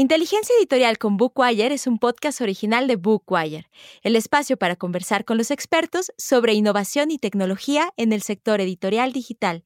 Inteligencia Editorial con Bookwire es un podcast original de Bookwire, el espacio para conversar con los expertos sobre innovación y tecnología en el sector editorial digital.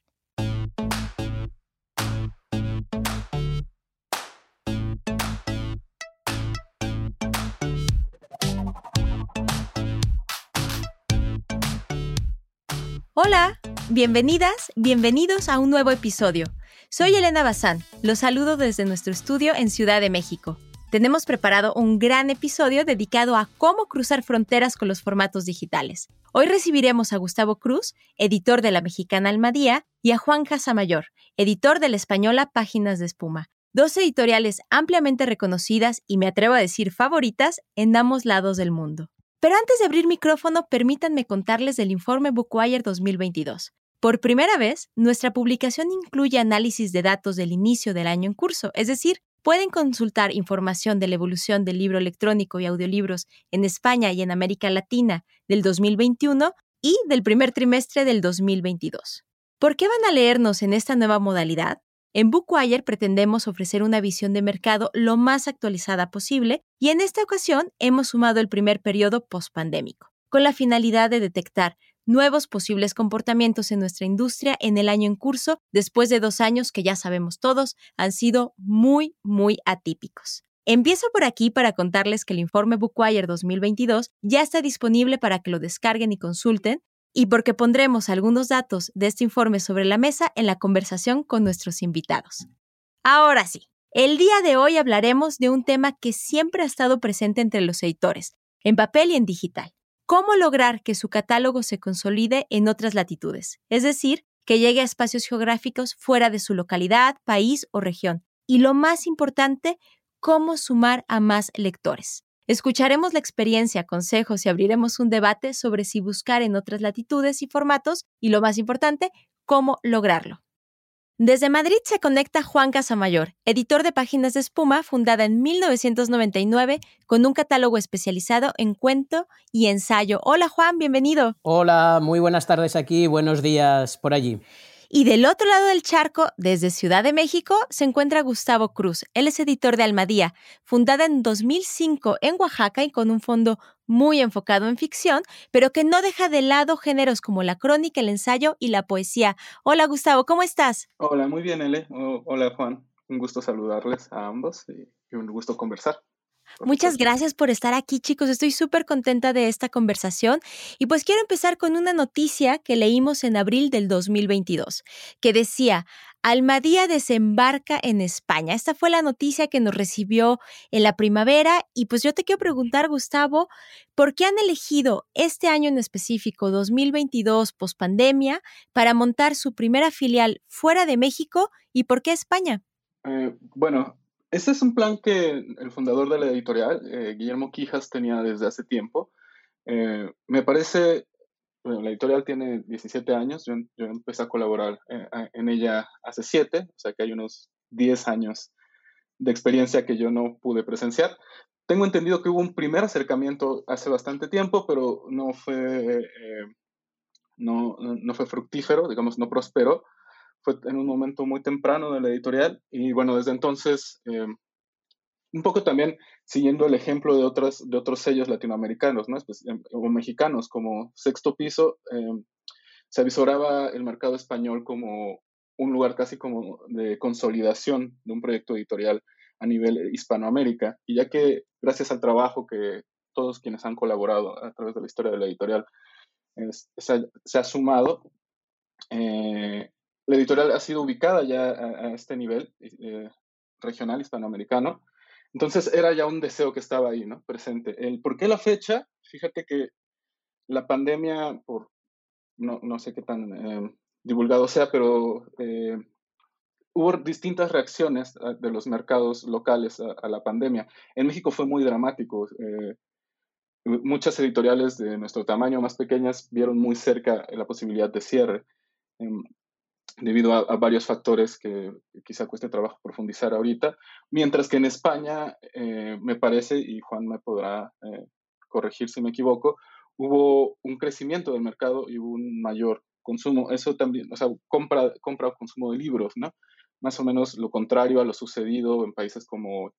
Hola, bienvenidas, bienvenidos a un nuevo episodio. Soy Elena Bazán. Los saludo desde nuestro estudio en Ciudad de México. Tenemos preparado un gran episodio dedicado a cómo cruzar fronteras con los formatos digitales. Hoy recibiremos a Gustavo Cruz, editor de la mexicana Almadía, y a Juan Casamayor, editor de la española Páginas de Espuma, dos editoriales ampliamente reconocidas y me atrevo a decir favoritas en ambos lados del mundo. Pero antes de abrir micrófono, permítanme contarles del informe Bookwire 2022. Por primera vez, nuestra publicación incluye análisis de datos del inicio del año en curso, es decir, pueden consultar información de la evolución del libro electrónico y audiolibros en España y en América Latina del 2021 y del primer trimestre del 2022. ¿Por qué van a leernos en esta nueva modalidad? En Bookwire pretendemos ofrecer una visión de mercado lo más actualizada posible y en esta ocasión hemos sumado el primer periodo postpandémico, con la finalidad de detectar nuevos posibles comportamientos en nuestra industria en el año en curso, después de dos años que ya sabemos todos han sido muy, muy atípicos. Empiezo por aquí para contarles que el informe Bookwire 2022 ya está disponible para que lo descarguen y consulten, y porque pondremos algunos datos de este informe sobre la mesa en la conversación con nuestros invitados. Ahora sí, el día de hoy hablaremos de un tema que siempre ha estado presente entre los editores, en papel y en digital, cómo lograr que su catálogo se consolide en otras latitudes, es decir, que llegue a espacios geográficos fuera de su localidad, país o región. Y lo más importante, cómo sumar a más lectores. Escucharemos la experiencia, consejos y abriremos un debate sobre si buscar en otras latitudes y formatos y, lo más importante, cómo lograrlo. Desde Madrid se conecta Juan Casamayor, editor de Páginas de Espuma, fundada en 1999 con un catálogo especializado en cuento y ensayo. Hola Juan, bienvenido. Hola, muy buenas tardes aquí, buenos días por allí. Y del otro lado del charco, desde Ciudad de México, se encuentra Gustavo Cruz. Él es editor de Almadía, fundada en 2005 en Oaxaca y con un fondo muy enfocado en ficción, pero que no deja de lado géneros como la crónica, el ensayo y la poesía. Hola Gustavo, ¿cómo estás? Hola, muy bien, Ele. hola Juan. Un gusto saludarles a ambos y un gusto conversar. Muchas gracias por estar aquí, chicos. Estoy súper contenta de esta conversación. Y pues quiero empezar con una noticia que leímos en abril del 2022, que decía, Almadía desembarca en España. Esta fue la noticia que nos recibió en la primavera. Y pues yo te quiero preguntar, Gustavo, ¿por qué han elegido este año en específico, 2022, pospandemia, para montar su primera filial fuera de México y por qué España? Eh, bueno, este es un plan que el fundador de la editorial, eh, Guillermo Quijas, tenía desde hace tiempo. Eh, me parece, bueno, la editorial tiene 17 años, yo, empecé a colaborar eh, en ella hace 7, o sea que hay unos 10 años de experiencia que yo no pude presenciar. Tengo entendido que hubo un primer acercamiento hace bastante tiempo, pero no fue, no, fue fructífero, digamos, no prosperó fue en un momento muy temprano de la editorial y bueno, desde entonces, eh, un poco también siguiendo el ejemplo de, otros de otros sellos latinoamericanos ¿no? Em, o mexicanos como Sexto Piso, eh, se avisoraba el mercado español como un lugar casi como de consolidación de un proyecto editorial a nivel Hispanoamérica. Y ya que gracias al trabajo que todos quienes han colaborado a través de la historia de la editorial se, ha, sumado, eh, la editorial ha sido ubicada ya a, este nivel eh, regional hispanoamericano. Entonces era ya un deseo que estaba ahí, ¿no? Presente. El, ¿Por qué la fecha? Fíjate que la pandemia, por no, no sé qué tan eh, divulgado sea, pero eh, hubo distintas reacciones de los mercados locales a, la pandemia. En México fue muy dramático. muchas editoriales de nuestro tamaño más pequeñas vieron muy cerca la posibilidad de cierre. Debido a, varios factores que quizá cueste trabajo profundizar ahorita, mientras que en España, eh, me parece, y Juan me podrá eh, corregir si me equivoco, hubo un crecimiento del mercado y hubo un mayor consumo. Eso también, o sea, compra, compra o consumo de libros, ¿no? Más o menos lo contrario a lo sucedido en países como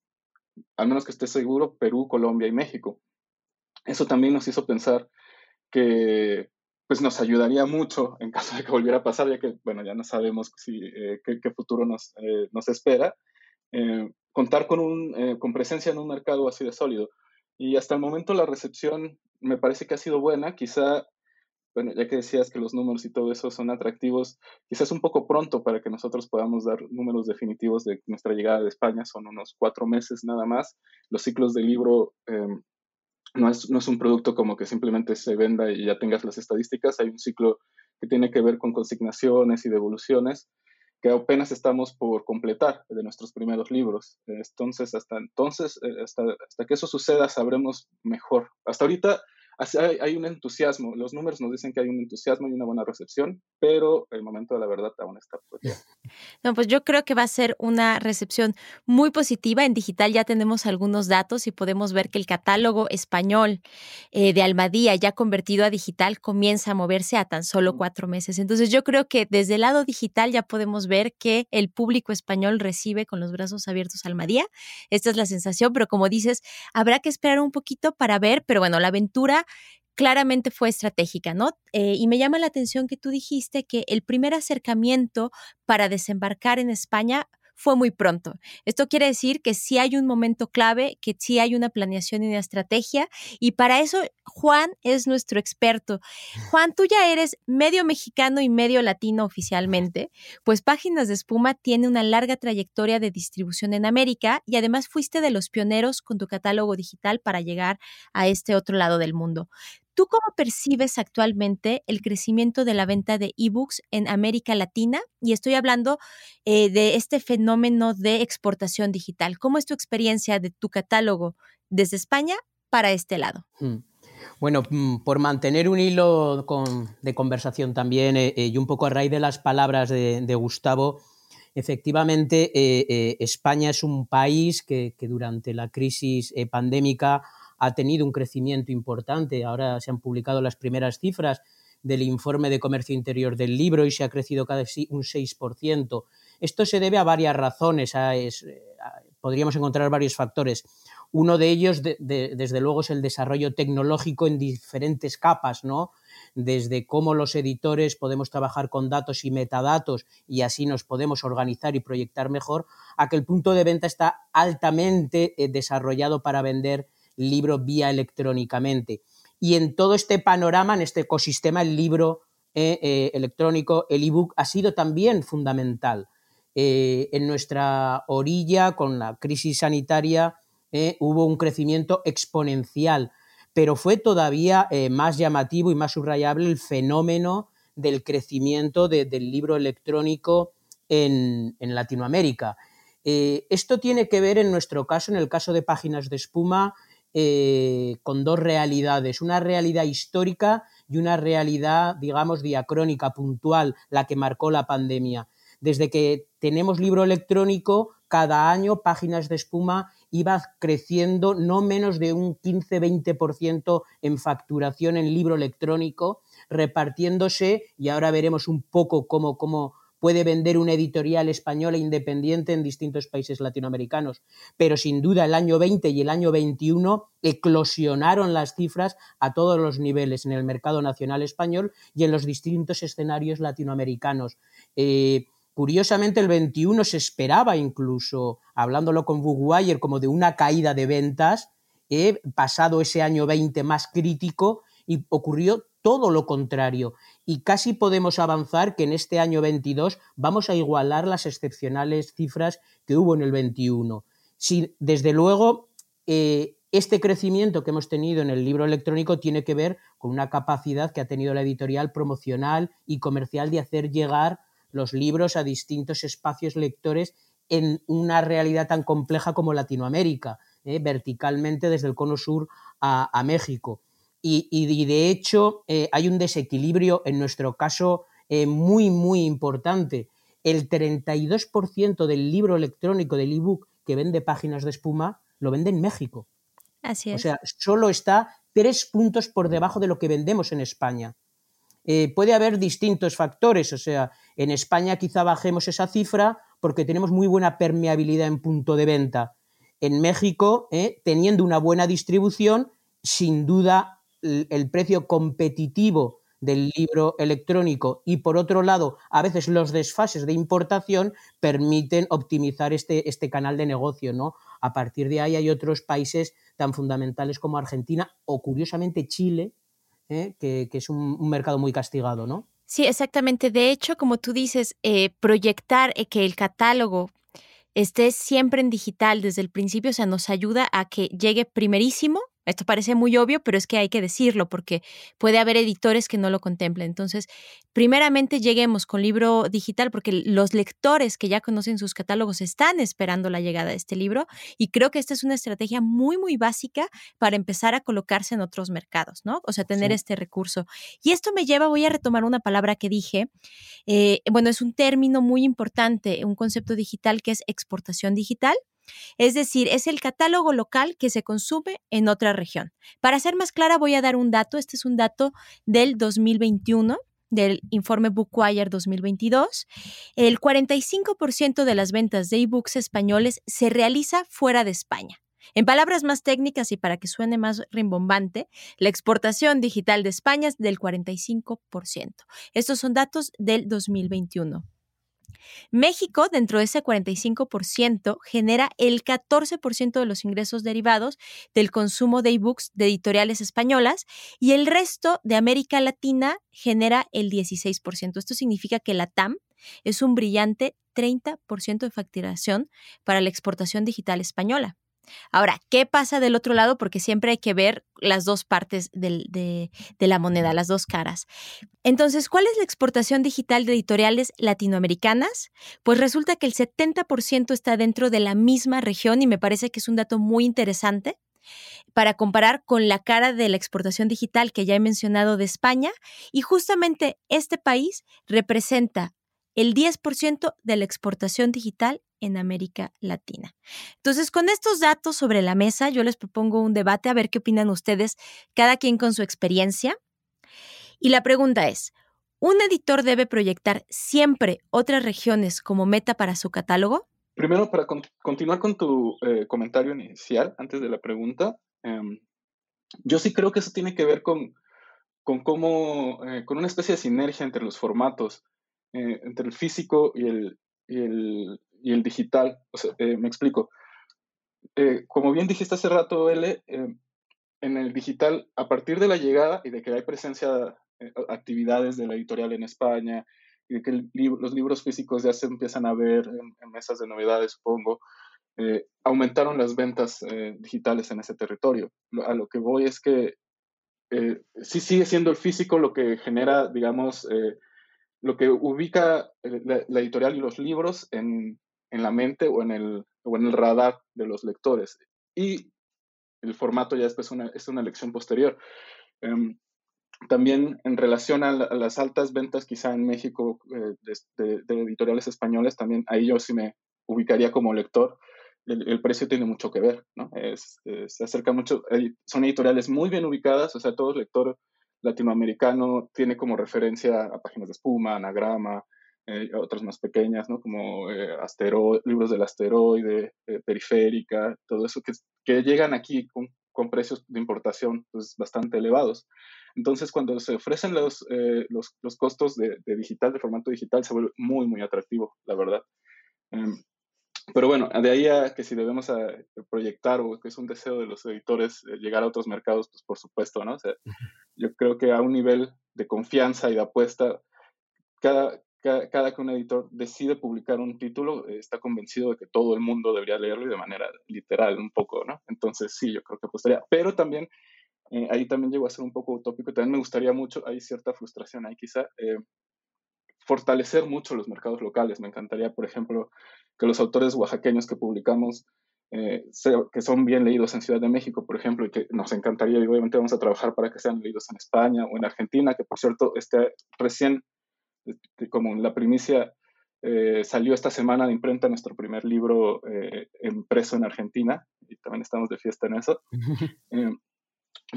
al menos que esté seguro, Perú, Colombia y México. Eso también nos hizo pensar que pues nos ayudaría mucho en caso de que volviera a pasar, ya que, bueno, ya no sabemos si, eh, qué, futuro nos, eh, nos espera, eh, contar con, un, con presencia en un mercado así de sólido. Y hasta el momento la recepción me parece que ha sido buena, quizá, bueno, ya que decías que los números y todo eso son atractivos, quizás un poco pronto para que nosotros podamos dar números definitivos de nuestra llegada de España, son unos cuatro meses nada más. Los ciclos de libro em, no es, no es un producto como que simplemente se venda y ya tengas las estadísticas, hay un ciclo que tiene que ver con consignaciones y devoluciones que apenas estamos por completar de nuestros primeros libros. Entonces, hasta entonces, eh, hasta, hasta que eso suceda, sabremos mejor. Hasta ahorita hay, un entusiasmo, los números nos dicen que hay un entusiasmo y una buena recepción, pero el momento de la verdad aún está por No, pues yo creo que va a ser una recepción muy positiva. En digital ya tenemos algunos datos y podemos ver que el catálogo español eh, de Almadía, ya convertido a digital, comienza a moverse a tan solo cuatro meses. Entonces yo creo que desde el lado digital ya podemos ver que el público español recibe con los brazos abiertos Almadía. Esta es la sensación, pero como dices, habrá que esperar un poquito para ver, pero bueno, la aventura claramente fue estratégica, ¿no? Eh, y me llama la atención que tú dijiste que el primer acercamiento para desembarcar en España fue muy pronto. Esto quiere decir que sí hay un momento clave, que sí hay una planeación y una estrategia, y para eso Juan es nuestro experto. Juan, tú ya eres medio mexicano y medio latino oficialmente, pues Páginas de Espuma tiene una larga trayectoria de distribución en América y además fuiste de los pioneros con tu catálogo digital para llegar a este otro lado del mundo. ¿Tú cómo percibes actualmente el crecimiento de la venta de ebooks en América Latina? Y estoy hablando eh, de este fenómeno de exportación digital. ¿Cómo es tu experiencia de tu catálogo desde España para este lado? Hmm. Bueno, mm, por mantener un hilo de conversación también eh, eh, y un poco a raíz de las palabras de, Gustavo, efectivamente España es un país que durante la crisis pandémica ha tenido un crecimiento importante. Ahora se han publicado las primeras cifras del informe de comercio interior del libro y se ha crecido casi un 6%. Esto se debe a varias razones, podríamos encontrar varios factores. Uno de ellos, desde luego, es el desarrollo tecnológico en diferentes capas, ¿no? Desde cómo los editores podemos trabajar con datos y metadatos y así nos podemos organizar y proyectar mejor, a que el punto de venta está altamente eh, desarrollado para vender libro vía electrónicamente. Y en todo este panorama, en este ecosistema, el libro eh, eh, electrónico, el ebook, ha sido también fundamental. Eh, en nuestra orilla, con la crisis sanitaria, hubo un crecimiento exponencial, pero fue todavía más llamativo y más subrayable el fenómeno del crecimiento del libro electrónico en, en Latinoamérica. esto tiene que ver, en nuestro caso, en el caso de Páginas de Espuma, eh, con dos realidades, una realidad histórica y una realidad, digamos, diacrónica, puntual, la que marcó la pandemia. Desde que tenemos libro electrónico, cada año Páginas de Espuma iba creciendo no menos de un 15-20% en facturación en libro electrónico, repartiéndose, y ahora veremos un poco cómo, cómo puede vender una editorial española independiente en distintos países latinoamericanos. Pero sin duda el año 20 y el año 21 eclosionaron las cifras a todos los niveles en el mercado nacional español y en los distintos escenarios latinoamericanos. Eh, curiosamente, el 21 se esperaba incluso, hablándolo con Bugwire, como de una caída de ventas, eh, pasado ese año 20 más crítico, y ocurrió todo lo contrario y casi podemos avanzar que en este año 22 vamos a igualar las excepcionales cifras que hubo en el 21. Si, desde luego, eh, este crecimiento que hemos tenido en el libro electrónico tiene que ver con una capacidad que ha tenido la editorial promocional y comercial de hacer llegar los libros a distintos espacios lectores en una realidad tan compleja como Latinoamérica, eh, verticalmente desde el cono sur a México y, de hecho eh, hay un desequilibrio en nuestro caso eh, muy, muy importante. El 32% del libro electrónico, del ebook que vende páginas de espuma, lo vende en México. Así es. O sea, solo está tres puntos por debajo de lo que vendemos en España. Eh, puede haber distintos factores, o sea, en España quizá bajemos esa cifra porque tenemos muy buena permeabilidad en punto de venta en México, ¿eh? teniendo una buena distribución, sin duda el precio competitivo del libro electrónico y por otro lado, a veces los desfases de importación permiten optimizar este, este canal de negocio, ¿no? A partir de ahí hay otros países tan fundamentales como Argentina o curiosamente Chile, ¿eh? que, es un, mercado muy castigado, ¿no? Sí, exactamente. De hecho, como tú dices, eh, proyectar eh, que el catálogo esté siempre en digital desde el principio, o sea, nos ayuda a que llegue primerísimo esto parece muy obvio, pero es que hay que decirlo porque puede haber editores que no lo contemplen. Entonces, primeramente lleguemos con libro digital porque los lectores que ya conocen sus catálogos están esperando la llegada de este libro y creo que esta es una estrategia muy, muy básica para empezar a colocarse en otros mercados, ¿no? O sea, tener este recurso. Y esto me lleva, voy a retomar una palabra que dije, eh, bueno, es un término muy importante, un concepto digital que es exportación digital. Es decir, es el catálogo local que se consume en otra región. Para ser más clara, voy a dar un dato. Este es un dato del 2021 del informe Bookwire 2022, el 45% de las ventas de ebooks españoles se realiza fuera de España. En palabras más técnicas y para que suene más rimbombante, la exportación digital de España es del 45%. Estos son datos del 2021. México, dentro de ese 45%, genera el 14% de los ingresos derivados del consumo de ebooks de editoriales españolas y el resto de América Latina genera el 16%. Esto significa que la TAM es un brillante 30% de facturación para la exportación digital española. Ahora, ¿qué pasa del otro lado? Porque siempre hay que ver las dos partes de, la moneda, las dos caras. Entonces, ¿cuál es la exportación digital de editoriales latinoamericanas? Pues resulta que el 70% está dentro de la misma región y me parece que es un dato muy interesante para comparar con la cara de la exportación digital que ya he mencionado de España y justamente este país representa el 10% de la exportación digital en América Latina. Entonces, con estos datos sobre la mesa, yo les propongo un debate a ver qué opinan ustedes, cada quien con su experiencia. Y la pregunta es, ¿un editor debe proyectar siempre otras regiones como meta para su catálogo? Primero, para continuar con tu eh, comentario inicial, antes de la pregunta, em, yo sí creo que eso tiene que ver con, con cómo, eh, con una especie de sinergia entre los formatos. Eh, entre el físico y el, y el, y el digital. Eh, me explico. Eh, como bien dijiste hace rato, L, en el digital, a partir de la llegada y de que hay presencia, actividades de la editorial en España, y de que los libros físicos ya se empiezan a ver en, mesas de novedades, supongo, aumentaron las ventas digitales en ese territorio. A lo que voy es que sí sigue siendo el físico lo que genera, digamos, lo que ubica eh, la, editorial y los libros en, en, la mente o en, el, o en el radar de los lectores. Y el formato ya después una, es una elección posterior. Em, también en relación a, las altas ventas quizá en México eh, de, editoriales españoles, también ahí yo sí me ubicaría como lector. El, precio tiene mucho que ver, ¿no? Es, se acerca mucho, son editoriales muy bien ubicadas, o sea, todo lector latinoamericano tiene como referencia a páginas de espuma, anagrama, eh, otras más pequeñas, ¿no? Como eh, libros del asteroide, eh, periférica, todo eso que, que llegan aquí con, con, precios de importación pues, bastante elevados. Entonces, cuando se ofrecen los, eh, los, los, costos de, de, digital, de formato digital, se vuelve muy, muy atractivo, la verdad. Em, pero bueno, de ahí a que si debemos a proyectar o que es un deseo de los editores llegar a otros mercados, pues por supuesto, ¿no? O sea, yo creo que a un nivel de confianza y de apuesta, cada, cada, que un editor decide publicar un título, eh, está convencido de que todo el mundo debería leerlo y de manera literal, un poco, ¿no? Entonces, sí, yo creo que apostaría. Pero también, eh, ahí también llegó a ser un poco utópico, también me gustaría mucho, hay cierta frustración ahí quizá, eh, fortalecer mucho los mercados locales. Me encantaría, por ejemplo, que los autores oaxaqueños que publicamos que son bien leídos en Ciudad de México, por ejemplo, y que nos encantaría, y obviamente vamos a trabajar para que sean leídos en España o en Argentina, que por cierto, este, recién, como la primicia, eh, salió esta semana de imprenta nuestro primer libro eh, impreso en Argentina, y también estamos de fiesta en eso.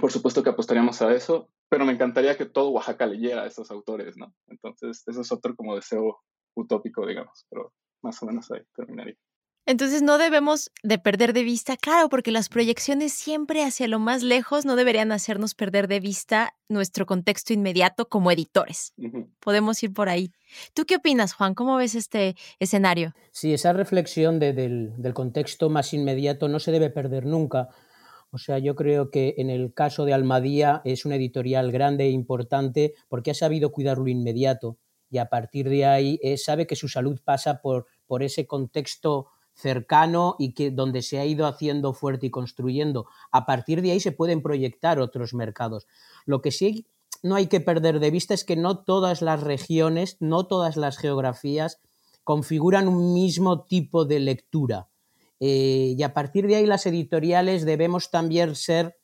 por supuesto que apostaríamos a eso, pero me encantaría que todo Oaxaca leyera a esos autores, ¿no? Entonces, eso es otro como deseo utópico, digamos, pero más o menos ahí terminaría. Entonces no debemos de perder de vista, claro, porque las proyecciones siempre hacia lo más lejos no deberían hacernos perder de vista nuestro contexto inmediato como editores. Podemos ir por ahí. ¿Tú qué opinas, Juan? ¿Cómo ves este escenario? Sí, esa reflexión del, del contexto más inmediato no se debe perder nunca. O sea, yo creo que en el caso de Almadía es una editorial grande e importante porque ha sabido cuidar lo inmediato y a partir de ahí eh, sabe que su salud pasa por, por ese contexto cercano y que donde se ha ido haciendo fuerte y construyendo. A partir de ahí se pueden proyectar otros mercados. Lo que sí no hay que perder de vista es que no todas las regiones, no todas las geografías configuran un mismo tipo de lectura. Eh, y a partir de ahí las editoriales debemos también ser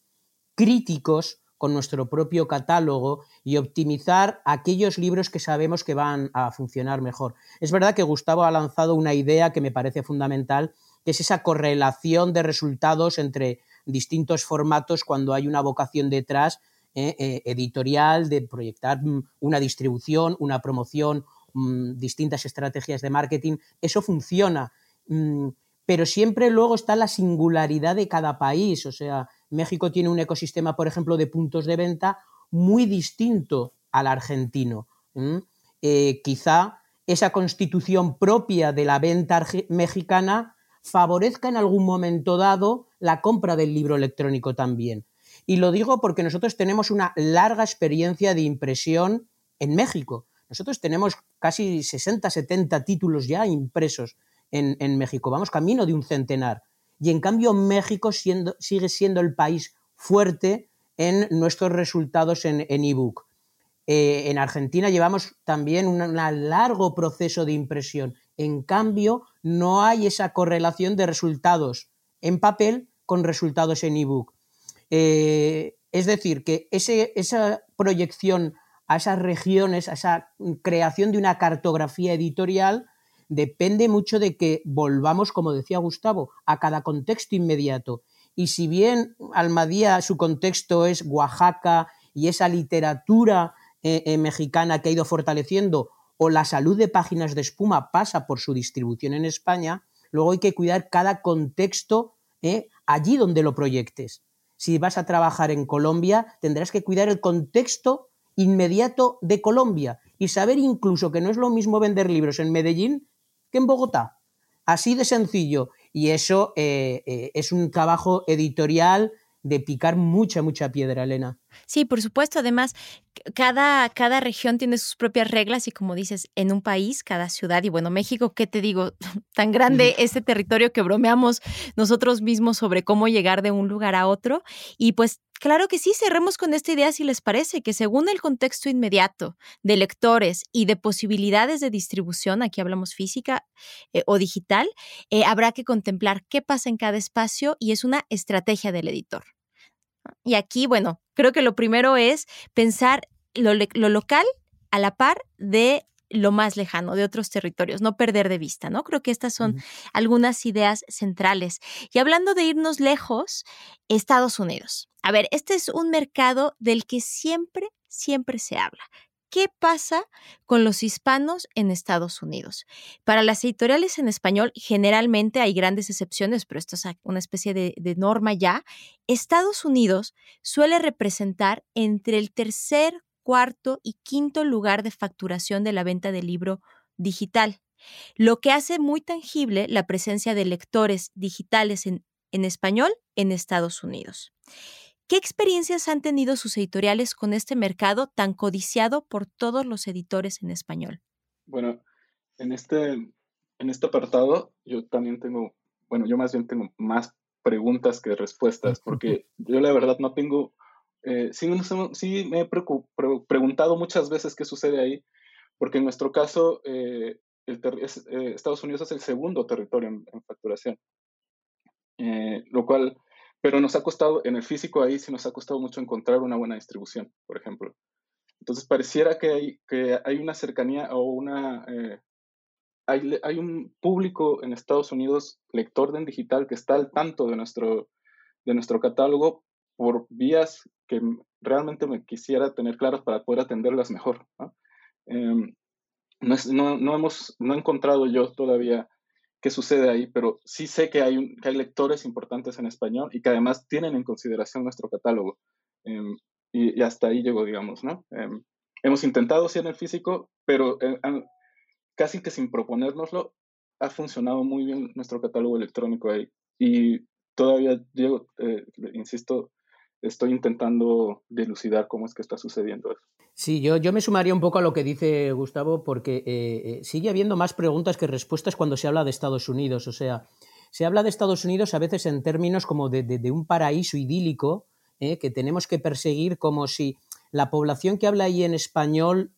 críticos con nuestro propio catálogo y optimizar aquellos libros que sabemos que van a funcionar mejor. Es verdad que Gustavo ha lanzado una idea que me parece fundamental, que es esa correlación de resultados entre distintos formatos cuando hay una vocación detrás eh, eh, editorial de proyectar mm, una distribución, una promoción, mm, distintas estrategias de marketing. Eso funciona. Mm, pero siempre luego está la singularidad de cada país. O sea, México tiene un ecosistema, por ejemplo, de puntos de venta muy distinto al argentino. Eh, quizá esa constitución propia de la venta mexicana favorezca en algún momento dado la compra del libro electrónico también. Y lo digo porque nosotros tenemos una larga experiencia de impresión en México. Nosotros tenemos casi 60, 70 títulos ya impresos en, México. Vamos camino de un centenar. Y en cambio México sigue siendo el país fuerte en nuestros resultados en ebook. Eh, en Argentina llevamos también un largo proceso de impresión. En cambio, no hay esa correlación de resultados en papel con resultados en ebook. Eh, es decir, que esa proyección a esas regiones, a esa creación de una cartografía editorial, depende mucho de que volvamos, como decía Gustavo, a cada contexto inmediato. Y si bien Almadía, su contexto es Oaxaca y esa literatura eh, eh, mexicana que ha ido fortaleciendo, o la salud de páginas de espuma pasa por su distribución en España, luego hay que cuidar cada contexto eh, allí donde lo proyectes. Si vas a trabajar en Colombia, tendrás que cuidar el contexto inmediato de Colombia y saber incluso que no es lo mismo vender libros en Medellín en Bogotá. Así de sencillo. Y eso eh, eh, es un trabajo editorial de picar mucha, mucha piedra, Elena. Sí, por supuesto. Además, cada, cada región tiene sus propias reglas y como dices, en un país, cada ciudad, y bueno, México, ¿qué te digo? Tan grande este territorio que bromeamos nosotros mismos sobre cómo llegar de un lugar a otro. Y pues Claro que sí, cerremos con esta idea si les parece, que según el contexto inmediato de lectores y de posibilidades de distribución, aquí hablamos física eh, o digital, eh, habrá que contemplar qué pasa en cada espacio y es una estrategia del editor. Y aquí, bueno, creo que lo primero es pensar lo, lo local a la par de lo más lejano, de otros territorios, no perder de vista, ¿no? Creo que estas son algunas ideas centrales. Y hablando de irnos lejos, Estados Unidos. A ver, este es un mercado del que siempre, siempre se habla. ¿Qué pasa con los hispanos en Estados Unidos? Para las editoriales en español, generalmente hay grandes excepciones, pero esto es una especie de, de norma ya. Estados Unidos suele representar entre el tercer, cuarto y quinto lugar de facturación de la venta del libro digital, lo que hace muy tangible la presencia de lectores digitales en, español en Estados Unidos. ¿Qué experiencias han tenido sus editoriales con este mercado tan codiciado por todos los editores en español? Bueno, en este, en este apartado yo también tengo, bueno, yo más bien tengo más preguntas que respuestas, porque yo la verdad no tengo eh, sí, me he preguntado muchas veces qué sucede ahí, porque en nuestro caso eh, eh, Estados Unidos es el segundo territorio en, facturación, lo cual, pero nos ha costado, en el físico ahí sí nos ha costado mucho encontrar una buena distribución, por ejemplo. Entonces pareciera que hay, que hay una cercanía o una... Hay, hay, un público en Estados Unidos, lector de digital, que está al tanto de nuestro, de nuestro catálogo, por vías que realmente me quisiera tener claras para poder atenderlas mejor. ¿no? Em, no, hemos, no he encontrado yo todavía qué sucede ahí, pero sí sé que hay, que hay lectores importantes en español y que además tienen en consideración nuestro catálogo. Em, y, hasta ahí llegó, digamos, ¿no? Em, hemos intentado sí en el físico, pero eh, casi que sin proponérnoslo, ha funcionado muy bien nuestro catálogo electrónico ahí. Y todavía, Diego, eh, insisto, estoy intentando dilucidar cómo es que está sucediendo eso. Sí, yo, yo me sumaría un poco a lo que dice Gustavo, porque eh, eh, sigue habiendo más preguntas que respuestas cuando se habla de Estados Unidos. O sea, se habla de Estados Unidos a veces en términos como de, de, un paraíso idílico eh, que tenemos que perseguir como si la población que habla ahí en español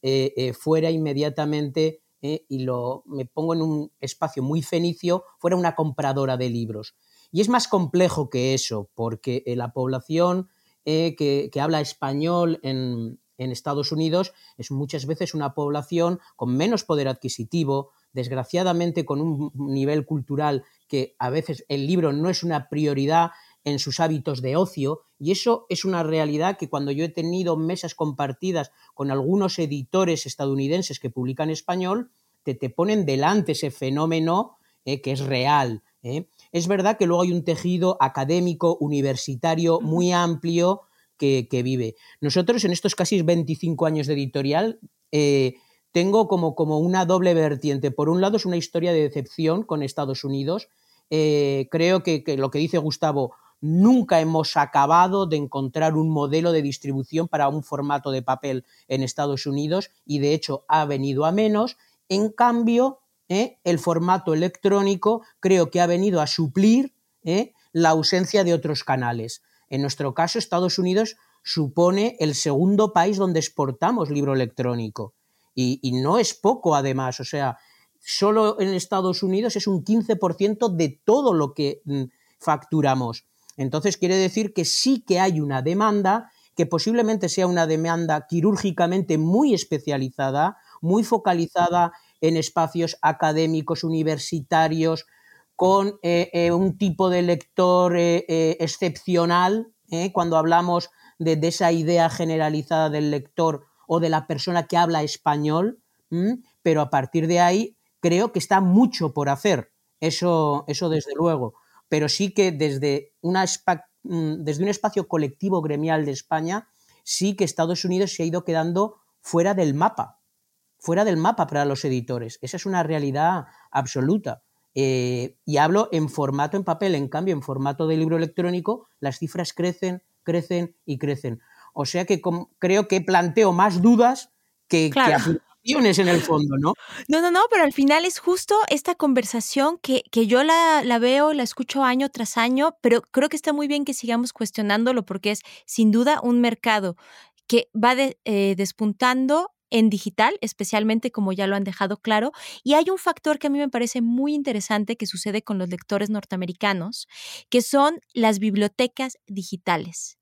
fuera inmediatamente, y lo, me pongo en un espacio muy fenicio, fuera una compradora de libros. Y es más complejo que eso, porque la población eh, que, habla español en, Estados Unidos es muchas veces una población con menos poder adquisitivo, desgraciadamente con un nivel cultural que a veces el libro no es una prioridad en sus hábitos de ocio y eso es una realidad que cuando yo he tenido mesas compartidas con algunos editores estadounidenses que publican español, te, te ponen delante ese fenómeno eh, que es real. Eh. Es verdad que luego hay un tejido académico, universitario muy amplio que, vive. Nosotros en estos casi 25 años de editorial eh, tengo como, como, una doble vertiente. Por un lado es una historia de decepción con Estados Unidos. Eh, creo que, lo que dice Gustavo, nunca hemos acabado de encontrar un modelo de distribución para un formato de papel en Estados Unidos y de hecho ha venido a menos. En cambio, ¿eh? el formato electrónico creo que ha venido a suplir la ausencia de otros canales. En nuestro caso, Estados Unidos supone el segundo país donde exportamos libro electrónico. Y, no es poco, además. O sea, solo en Estados Unidos es un 15% de todo lo que mm, facturamos. Entonces, quiere decir que sí que hay una demanda, que posiblemente sea una demanda quirúrgicamente muy especializada, muy focalizada en espacios académicos, universitarios, con eh, eh, un tipo de lector eh, excepcional, cuando hablamos de, esa idea generalizada del lector o de la persona que habla español, pero a partir de ahí creo que está mucho por hacer, eso, eso desde luego, pero sí que desde, una, mm, desde un espacio colectivo gremial de España, sí que Estados Unidos se ha ido quedando fuera del mapa, fuera del mapa para los editores. Esa es una realidad absoluta. Eh, y hablo en formato en papel, en cambio, en formato de libro electrónico, las cifras crecen, crecen y crecen. O sea que creo que planteo más dudas que, afirmaciones en el fondo, ¿no? No, no, no, pero al final es justo esta conversación que, que yo la, la, veo, la escucho año tras año, pero creo que está muy bien que sigamos cuestionándolo porque es sin duda un mercado que va eh, despuntando en digital, especialmente como ya lo han dejado claro. Y hay un factor que a mí me parece muy interesante que sucede con los lectores norteamericanos, que son las bibliotecas digitales.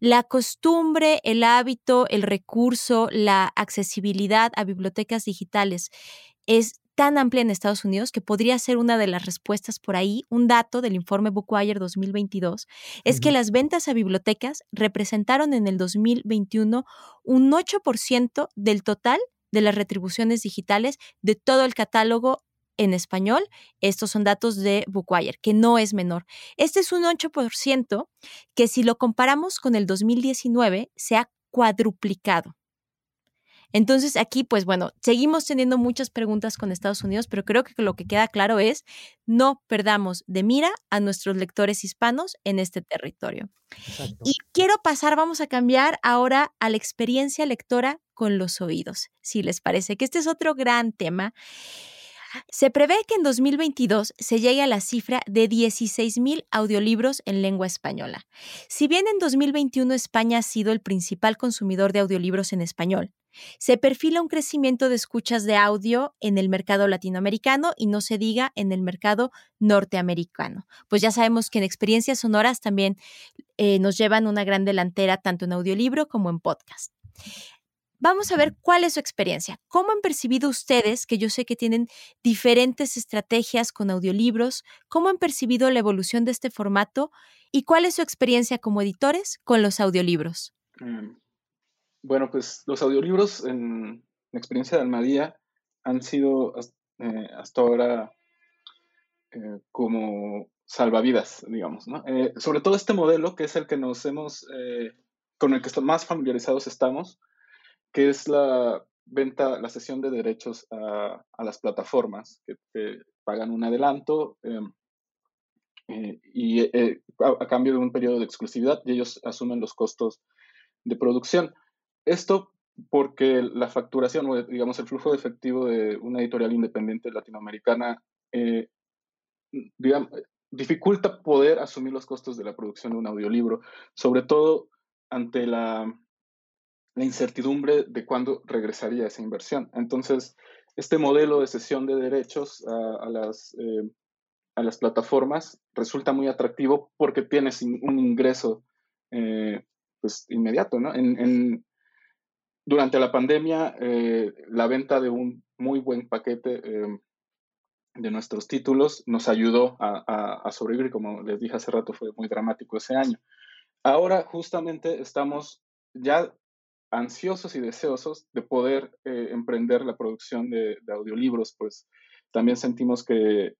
La costumbre, el hábito, el recurso, la accesibilidad a bibliotecas digitales es tan amplia en Estados Unidos que podría ser una de las respuestas por ahí. Un dato del informe Bookwire 2022 es que las ventas a bibliotecas representaron en el 2021 un 8% del total de las retribuciones digitales de todo el catálogo en español. Estos son datos de Bookwire, que no es menor. Este es un 8% que si lo comparamos con el 2019 se ha cuadruplicado. Entonces aquí, pues bueno, seguimos teniendo muchas preguntas con Estados Unidos, pero creo que lo que queda claro es no perdamos de mira a nuestros lectores hispanos en este territorio. Y quiero pasar, vamos a cambiar ahora a la experiencia lectora con los oídos, si les parece, que este es otro gran tema. Se prevé que en 2022 se llegue a la cifra de 16.000 audiolibros en lengua española. Si bien en 2021 España ha sido el principal consumidor de audiolibros en español, se perfila un crecimiento de escuchas de audio en el mercado latinoamericano y no se diga en el mercado norteamericano. Pues ya sabemos que en experiencias sonoras también eh, nos llevan una gran delantera tanto en audiolibro como en podcast. Vamos a ver cuál es su experiencia. ¿Cómo han percibido ustedes, que yo sé que tienen diferentes estrategias con audiolibros, cómo han percibido la evolución de este formato y cuál es su experiencia como editores con los audiolibros? Mm, bueno, pues los audiolibros en la experiencia de Almadía han sido eh, hasta ahora como salvavidas, digamos, sobre todo este modelo que es el que nos hemos, con el que más familiarizados estamos, que es la venta, la cesión de derechos a, las plataformas que pagan un adelanto em, eh, y eh, a, cambio de un periodo de exclusividad y ellos asumen los costos de producción. Esto porque la facturación o digamos el flujo de efectivo de una editorial independiente latinoamericana eh, dificulta poder asumir los costos de la producción de un audiolibro, sobre todo ante la la incertidumbre de cuándo regresaría esa inversión. Entonces, este modelo de cesión de derechos a, las, eh, a las plataformas resulta muy atractivo porque tienes un ingreso eh, pues, inmediato. ¿no? En, durante la pandemia, eh, la venta de un muy buen paquete de nuestros títulos nos ayudó a, a, sobrevivir. Como les dije hace rato, fue muy dramático ese año. Ahora justamente estamos ya ansiosos y deseosos de poder eh, emprender la producción de, audiolibros, pues también sentimos que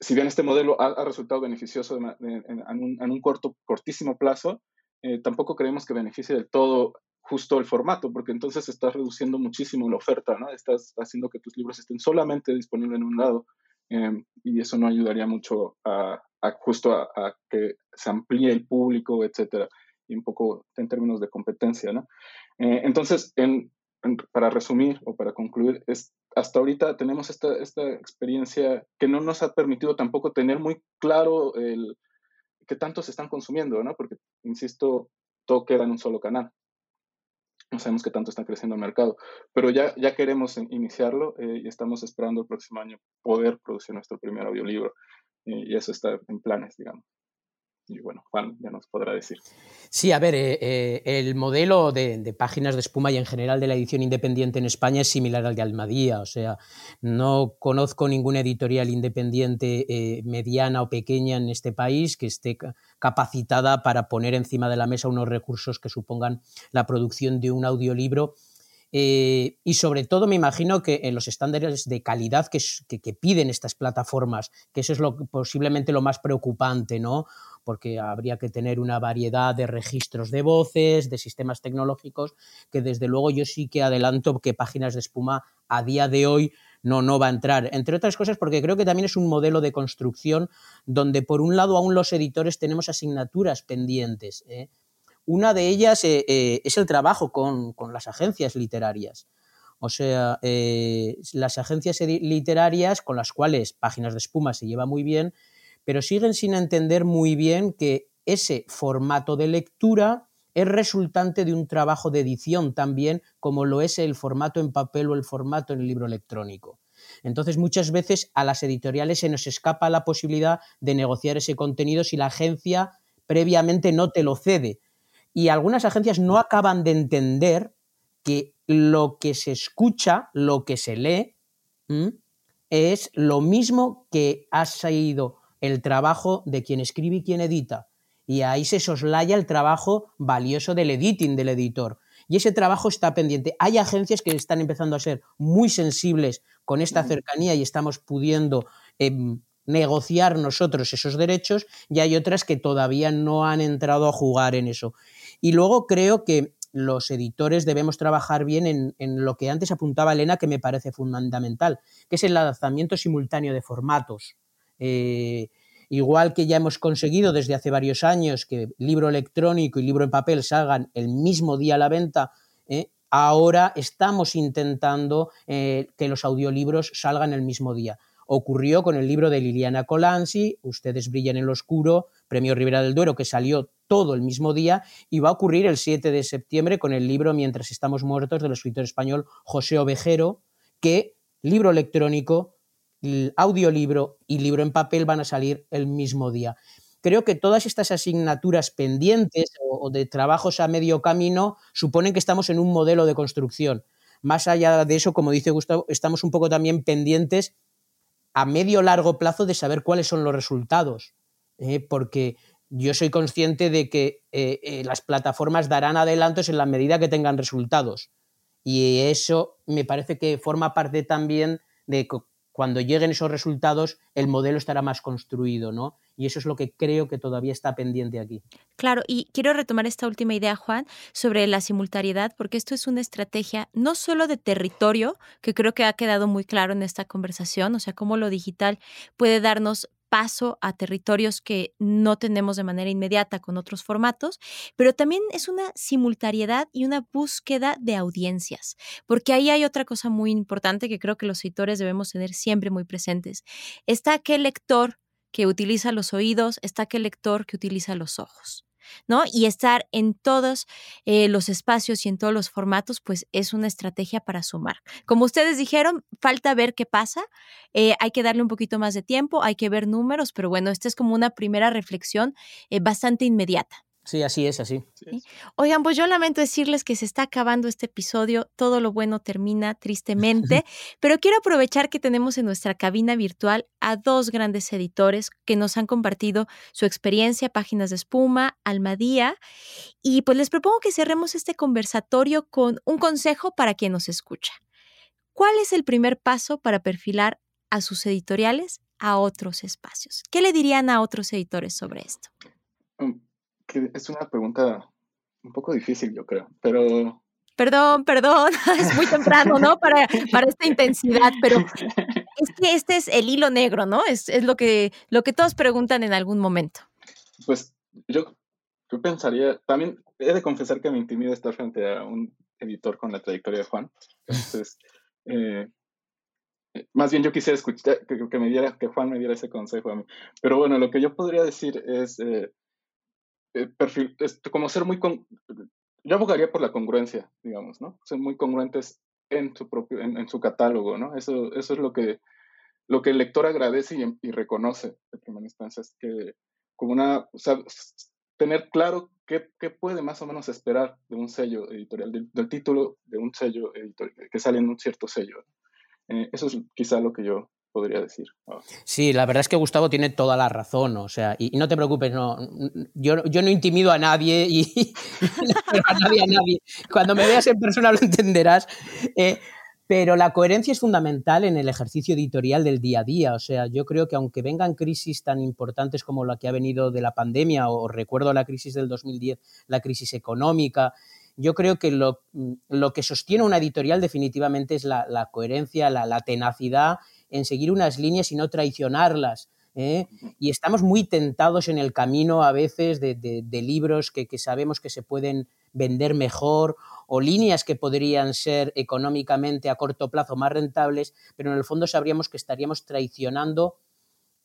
si bien este modelo ha, resultado beneficioso en, un, corto, cortísimo plazo, eh, tampoco creemos que beneficie del todo justo el formato, porque entonces estás reduciendo muchísimo la oferta, ¿no? Estás haciendo que tus libros estén solamente disponibles en un lado em, y eso no ayudaría mucho a, justo a, que se amplíe el público, etcétera y un poco en términos de competencia, ¿no? Eh, entonces, para resumir o para concluir, es, hasta ahorita tenemos esta, esta experiencia que no nos ha permitido tampoco tener muy claro el qué tanto se están consumiendo, ¿no? Porque, insisto, todo queda en un solo canal. No sabemos qué tanto está creciendo el mercado, pero ya, ya queremos iniciarlo eh, y estamos esperando el próximo año poder producir nuestro primer audiolibro. Eh, y eso está en planes, digamos. Y bueno, Juan ya nos podrá decir. Sí, a ver, eh, eh, el modelo de, páginas de espuma y en general de la edición independiente en España es similar al de Almadía. O sea, no conozco ninguna editorial independiente eh, mediana o pequeña en este país que esté capacitada para poner encima de la mesa unos recursos que supongan la producción de un audiolibro. y sobre todo me imagino que en los estándares de calidad que, que, piden estas plataformas, que eso es lo, posiblemente lo más preocupante, ¿no? Porque habría que tener una variedad de registros de voces, de sistemas tecnológicos, que desde luego yo sí que adelanto que páginas de espuma a día de hoy no, no va a entrar. Entre otras cosas porque creo que también es un modelo de construcción donde por un lado aún los editores tenemos asignaturas pendientes. ¿eh? Una de ellas eh, eh, es el trabajo con, las agencias literarias. O sea, las agencias literarias con las cuales Páginas de Espuma se lleva muy bien, pero siguen sin entender muy bien que ese formato de lectura es resultante de un trabajo de edición también, como lo es el formato en papel o el formato en el libro electrónico. Entonces, muchas veces a las editoriales se nos escapa la posibilidad de negociar ese contenido si la agencia previamente no te lo cede. Y algunas agencias no acaban de entender que lo que se escucha, lo que se lee, es lo mismo que ha sido el trabajo de quien escribe y quien edita. Y ahí se soslaya el trabajo valioso del editing del editor. Y ese trabajo está pendiente. Hay agencias que están empezando a ser muy sensibles con esta cercanía y estamos pudiendo em, negociar nosotros esos derechos y hay otras que todavía no han entrado a jugar en eso. Y luego creo que los editores debemos trabajar bien en, lo que antes apuntaba Elena, que me parece fundamental, que es el lanzamiento simultáneo de formatos. Eh, igual que ya hemos conseguido desde hace varios años que libro electrónico y libro en papel salgan el mismo día a la venta, eh, ahora estamos intentando eh, que los audiolibros salgan el mismo día. Ocurrió con el libro de Liliana Colanzi, Ustedes brillan en lo oscuro, Premio Rivera del Duero, que salió todo el mismo día, y va a ocurrir el 7 de septiembre con el libro Mientras estamos muertos del escritor español José Ovejero, que libro electrónico audiolibro y libro en papel van a salir el mismo día. Creo que todas estas asignaturas pendientes o, de trabajos a medio camino suponen que estamos en un modelo de construcción. Más allá de eso, como dice Gustavo, estamos un poco también pendientes a medio largo plazo de saber cuáles son los resultados, ¿eh? porque yo soy consciente de que eh, eh, las plataformas darán adelantos en la medida que tengan resultados. Y eso me parece que forma parte también de cuando lleguen esos resultados, el modelo estará más construido, ¿no? Y eso es lo que creo que todavía está pendiente aquí. Claro, y quiero retomar esta última idea, Juan, sobre la simultaneidad, porque esto es una estrategia no solo de territorio, que creo que ha quedado muy claro en esta conversación, o sea, cómo lo digital puede darnos paso a territorios que no tenemos de manera inmediata con otros formatos, pero también es una simultaneidad y una búsqueda de audiencias, porque ahí hay otra cosa muy importante que creo que los editores debemos tener siempre muy presentes. Está aquel lector que utiliza los oídos, está aquel lector que utiliza los ojos. ¿No? Y estar en todos eh, los espacios y en todos los formatos, pues es una estrategia para sumar. Como ustedes dijeron, falta ver qué pasa, eh, hay que darle un poquito más de tiempo, hay que ver números, pero bueno, esta es como una primera reflexión eh, bastante inmediata. Sí, así es, así. Oigan, pues yo lamento decirles que se está acabando este episodio, todo lo bueno termina tristemente, pero quiero aprovechar que tenemos en nuestra cabina virtual a dos grandes editores que nos han compartido su experiencia, Páginas de Espuma, Almadía, y pues les propongo que cerremos este conversatorio con un consejo para quien nos escucha. ¿Cuál es el primer paso para perfilar a sus editoriales a otros espacios? ¿Qué le dirían a otros editores sobre esto? Mm, que es una pregunta un poco difícil, yo creo, pero... Perdón, perdón, es muy temprano, ¿no? Para, para esta intensidad, pero es que este es el hilo negro, ¿no? Es, es lo, que, lo que todos preguntan en algún momento. Pues yo, yo pensaría, también he de confesar que me intimida estar frente a un editor con la trayectoria de Juan. Entonces, eh, más bien yo quisiera escuchar, que, me diera, que Juan me diera ese consejo a mí. Pero bueno, lo que yo podría decir es, eh, eh, perfil, como ser muy, con, yo abogaría por la congruencia, digamos, ¿no? Ser muy congruentes en su propio, en, su catálogo, ¿no? Eso, eso es lo que, lo que el lector agradece y, reconoce de primera instancia, es que como una, o sea, tener claro qué, qué, puede más o menos esperar de un sello editorial, del, título de un sello editorial, que sale en un cierto sello. Eh, eso es quizá lo que yo podría decir. Sí, la verdad es que Gustavo tiene toda la razón, o sea, y, no te preocupes, no, yo, yo, no intimido a nadie y, a nadie, a nadie. Cuando me veas en persona lo entenderás. Eh, pero la coherencia es fundamental en el ejercicio editorial del día a día. O sea, yo creo que aunque vengan crisis tan importantes como la que ha venido de la pandemia, o recuerdo la crisis del 2010, la crisis económica, yo creo que lo, lo que sostiene una editorial definitivamente es la, la coherencia, la, la tenacidad en seguir unas líneas y no traicionarlas. ¿eh? Y estamos muy tentados en el camino a veces de, libros que, sabemos que se pueden vender mejor o líneas que podrían ser económicamente a corto plazo más rentables, pero en el fondo sabríamos que estaríamos traicionando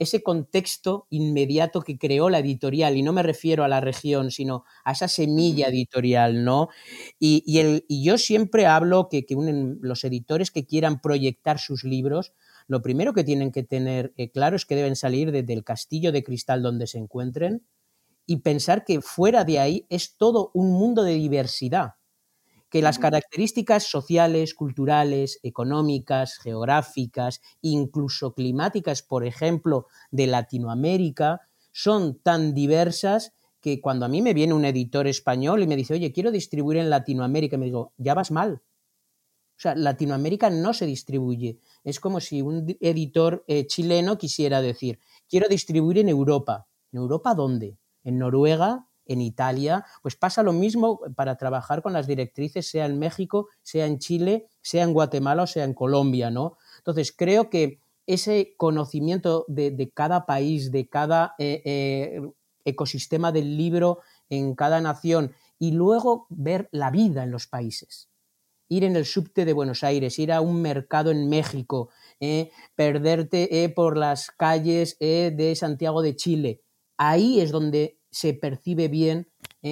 ese contexto inmediato que creó la editorial, y no me refiero a la región, sino a esa semilla editorial, ¿no? Y, yo siempre hablo que, los editores que quieran proyectar sus libros, lo primero que tienen que tener eh, claro es que deben salir desde el castillo de cristal donde se encuentren y pensar que fuera de ahí es todo un mundo de diversidad, que las características sociales, culturales, económicas, geográficas, incluso climáticas, por ejemplo, de Latinoamérica, son tan diversas que cuando a mí me viene un editor español y me dice, oye, quiero distribuir en Latinoamérica, me digo, ya vas mal. O sea, Latinoamérica no se distribuye. Es como si un editor eh, chileno quisiera decir, quiero distribuir en Europa. ¿En Europa dónde? ¿En Noruega? ¿En Italia? Pues pasa lo mismo para trabajar con las directrices, sea en México, sea en Chile, sea en Guatemala o sea en Colombia, ¿no? Entonces, creo que ese conocimiento de, cada país, de cada eh, eh, ecosistema del libro en cada nación y luego ver la vida en los países ir en el subte de Buenos Aires, ir a un mercado en México, eh, perderte eh, por las calles eh, de Santiago de Chile. Ahí es donde se percibe bien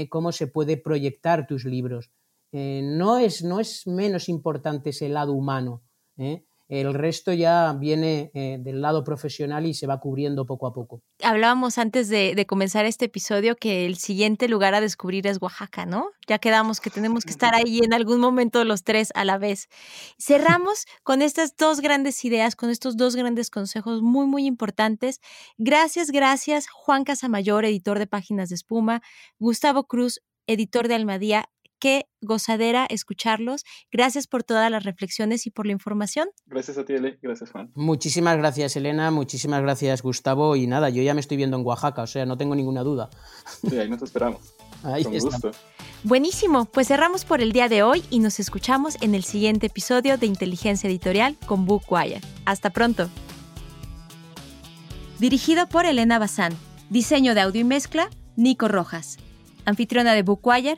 cómo se puede proyectar tus libros. no, es, no es menos importante ese lado humano. El resto ya viene eh, del lado profesional y se va cubriendo poco a poco. Hablábamos antes de, comenzar este episodio que el siguiente lugar a descubrir es Oaxaca, ¿no? Ya quedamos que tenemos que estar ahí en algún momento los tres a la vez. Cerramos con estas dos grandes ideas, con estos dos grandes consejos muy, muy importantes. Gracias, gracias, Juan Casamayor, editor de Páginas de Espuma, Gustavo Cruz, editor de Almadía qué gozadera escucharlos. Gracias por todas las reflexiones y por la información. Gracias a ti, Eli. Gracias, Juan. Muchísimas gracias, Elena. Muchísimas gracias, Gustavo. Y nada, yo ya me estoy viendo en Oaxaca, o sea, no tengo ninguna duda. Sí, ahí nos esperamos. Ahí Con está. gusto. Buenísimo, pues cerramos por el día de hoy y nos escuchamos en el siguiente episodio de Inteligencia Editorial con Bookwire. Hasta pronto. Dirigido por Elena Bazán. Diseño de audio y mezcla, Nico Rojas. Anfitriona de Bookwire,